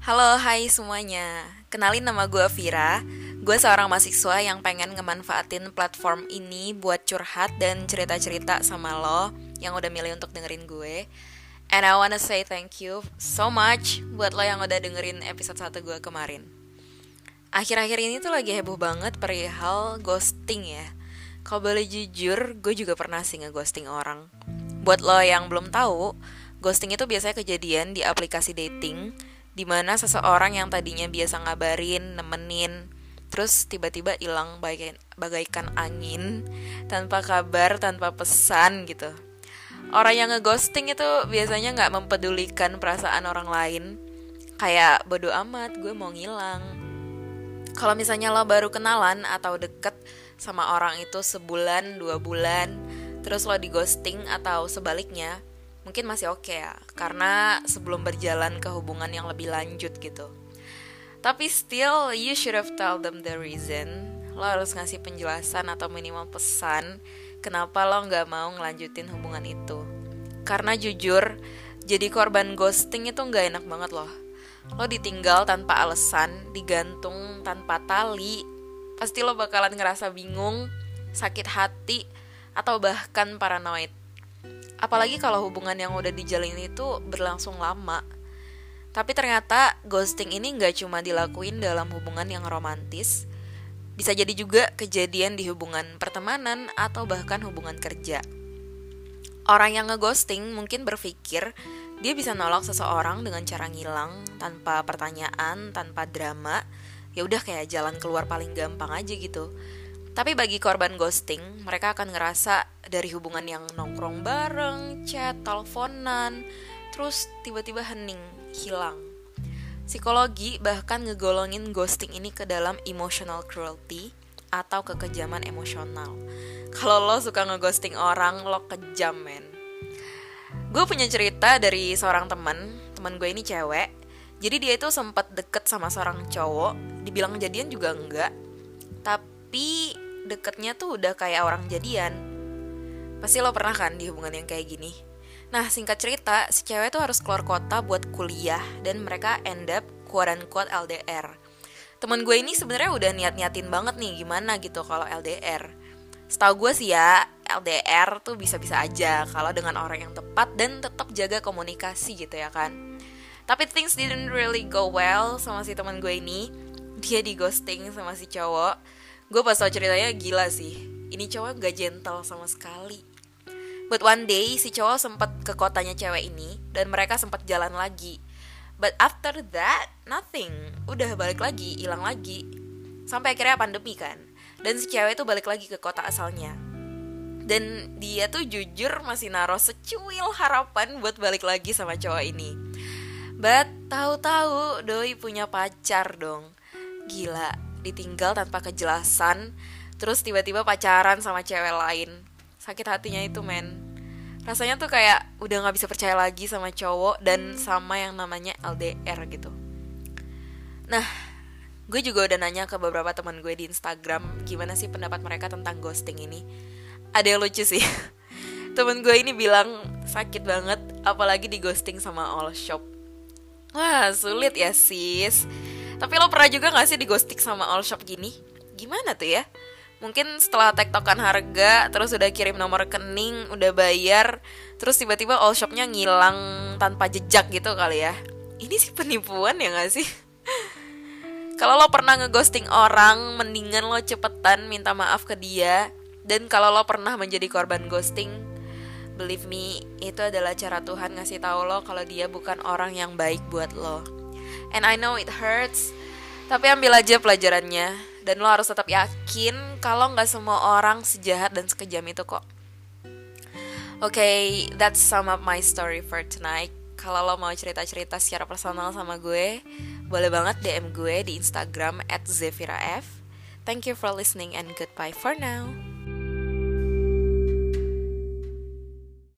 Halo, hai semuanya. Kenalin nama gue Vira. Gue seorang mahasiswa yang pengen ngemanfaatin platform ini buat curhat dan cerita-cerita sama lo yang udah milih untuk dengerin gue. And I wanna say thank you so much buat lo yang udah dengerin episode 1 gue kemarin. Akhir-akhir ini tuh lagi heboh banget perihal ghosting ya. Kalau boleh jujur, gue juga pernah sih ngeghosting orang. Buat lo yang belum tahu, ghosting itu biasanya kejadian di aplikasi dating di mana seseorang yang tadinya biasa ngabarin, nemenin, terus tiba-tiba hilang bagaikan, bagaikan angin, tanpa kabar, tanpa pesan gitu. Orang yang ngeghosting itu biasanya nggak mempedulikan perasaan orang lain, kayak bodo amat, gue mau ngilang. Kalau misalnya lo baru kenalan atau deket sama orang itu sebulan, dua bulan, terus lo di ghosting atau sebaliknya, mungkin masih oke okay ya karena sebelum berjalan ke hubungan yang lebih lanjut gitu. Tapi still you should have tell them the reason. Lo harus ngasih penjelasan atau minimal pesan kenapa lo nggak mau ngelanjutin hubungan itu. Karena jujur jadi korban ghosting itu nggak enak banget loh. Lo ditinggal tanpa alasan digantung tanpa tali pasti lo bakalan ngerasa bingung sakit hati atau bahkan paranoid Apalagi kalau hubungan yang udah dijalin itu berlangsung lama. Tapi ternyata ghosting ini nggak cuma dilakuin dalam hubungan yang romantis, bisa jadi juga kejadian di hubungan pertemanan atau bahkan hubungan kerja. Orang yang ngeghosting mungkin berpikir dia bisa nolak seseorang dengan cara ngilang tanpa pertanyaan, tanpa drama. Ya udah kayak jalan keluar paling gampang aja gitu. Tapi bagi korban ghosting, mereka akan ngerasa dari hubungan yang nongkrong bareng, chat, teleponan, terus tiba-tiba hening, hilang. Psikologi bahkan ngegolongin ghosting ini ke dalam emotional cruelty atau kekejaman emosional. Kalau lo suka ngeghosting orang, lo kejam, men. Gue punya cerita dari seorang teman, teman gue ini cewek. Jadi dia itu sempat deket sama seorang cowok, dibilang jadian juga enggak. Tapi deketnya tuh udah kayak orang jadian. Pasti lo pernah kan di hubungan yang kayak gini? Nah, singkat cerita, si cewek tuh harus keluar kota buat kuliah dan mereka end up quote unquote LDR. Temen gue ini sebenarnya udah niat-niatin banget nih gimana gitu kalau LDR. Setahu gue sih ya, LDR tuh bisa-bisa aja kalau dengan orang yang tepat dan tetap jaga komunikasi gitu ya kan. Tapi things didn't really go well sama si teman gue ini. Dia di ghosting sama si cowok gue pas tau ceritanya gila sih. Ini cowok gak gentle sama sekali. But one day si cowok sempat ke kotanya cewek ini dan mereka sempat jalan lagi. But after that nothing. Udah balik lagi hilang lagi. Sampai akhirnya pandemi kan. Dan si cewek itu balik lagi ke kota asalnya. Dan dia tuh jujur masih naruh secuil harapan buat balik lagi sama cowok ini. But tahu-tahu doi punya pacar dong. Gila ditinggal tanpa kejelasan terus tiba-tiba pacaran sama cewek lain. Sakit hatinya itu men. Rasanya tuh kayak udah nggak bisa percaya lagi sama cowok dan sama yang namanya LDR gitu. Nah gue juga udah nanya ke beberapa teman gue di Instagram gimana sih pendapat mereka tentang ghosting ini? Ada yang lucu sih. Temen gue ini bilang sakit banget apalagi di ghosting sama all shop. Wah sulit ya sis tapi lo pernah juga gak sih di ghosting sama all shop gini? Gimana tuh ya? Mungkin setelah tektokan harga, terus udah kirim nomor rekening, udah bayar, terus tiba-tiba all shopnya ngilang tanpa jejak gitu kali ya. Ini sih penipuan ya gak sih? kalau lo pernah ngeghosting orang, mendingan lo cepetan minta maaf ke dia. Dan kalau lo pernah menjadi korban ghosting, believe me, itu adalah cara Tuhan ngasih tahu lo kalau dia bukan orang yang baik buat lo. And I know it hurts, tapi ambil aja pelajarannya. Dan lo harus tetap yakin kalau nggak semua orang sejahat dan sekejam itu kok. Oke, okay, that's sum up my story for tonight. Kalau lo mau cerita-cerita secara personal sama gue, boleh banget DM gue di Instagram at Thank you for listening and goodbye for now.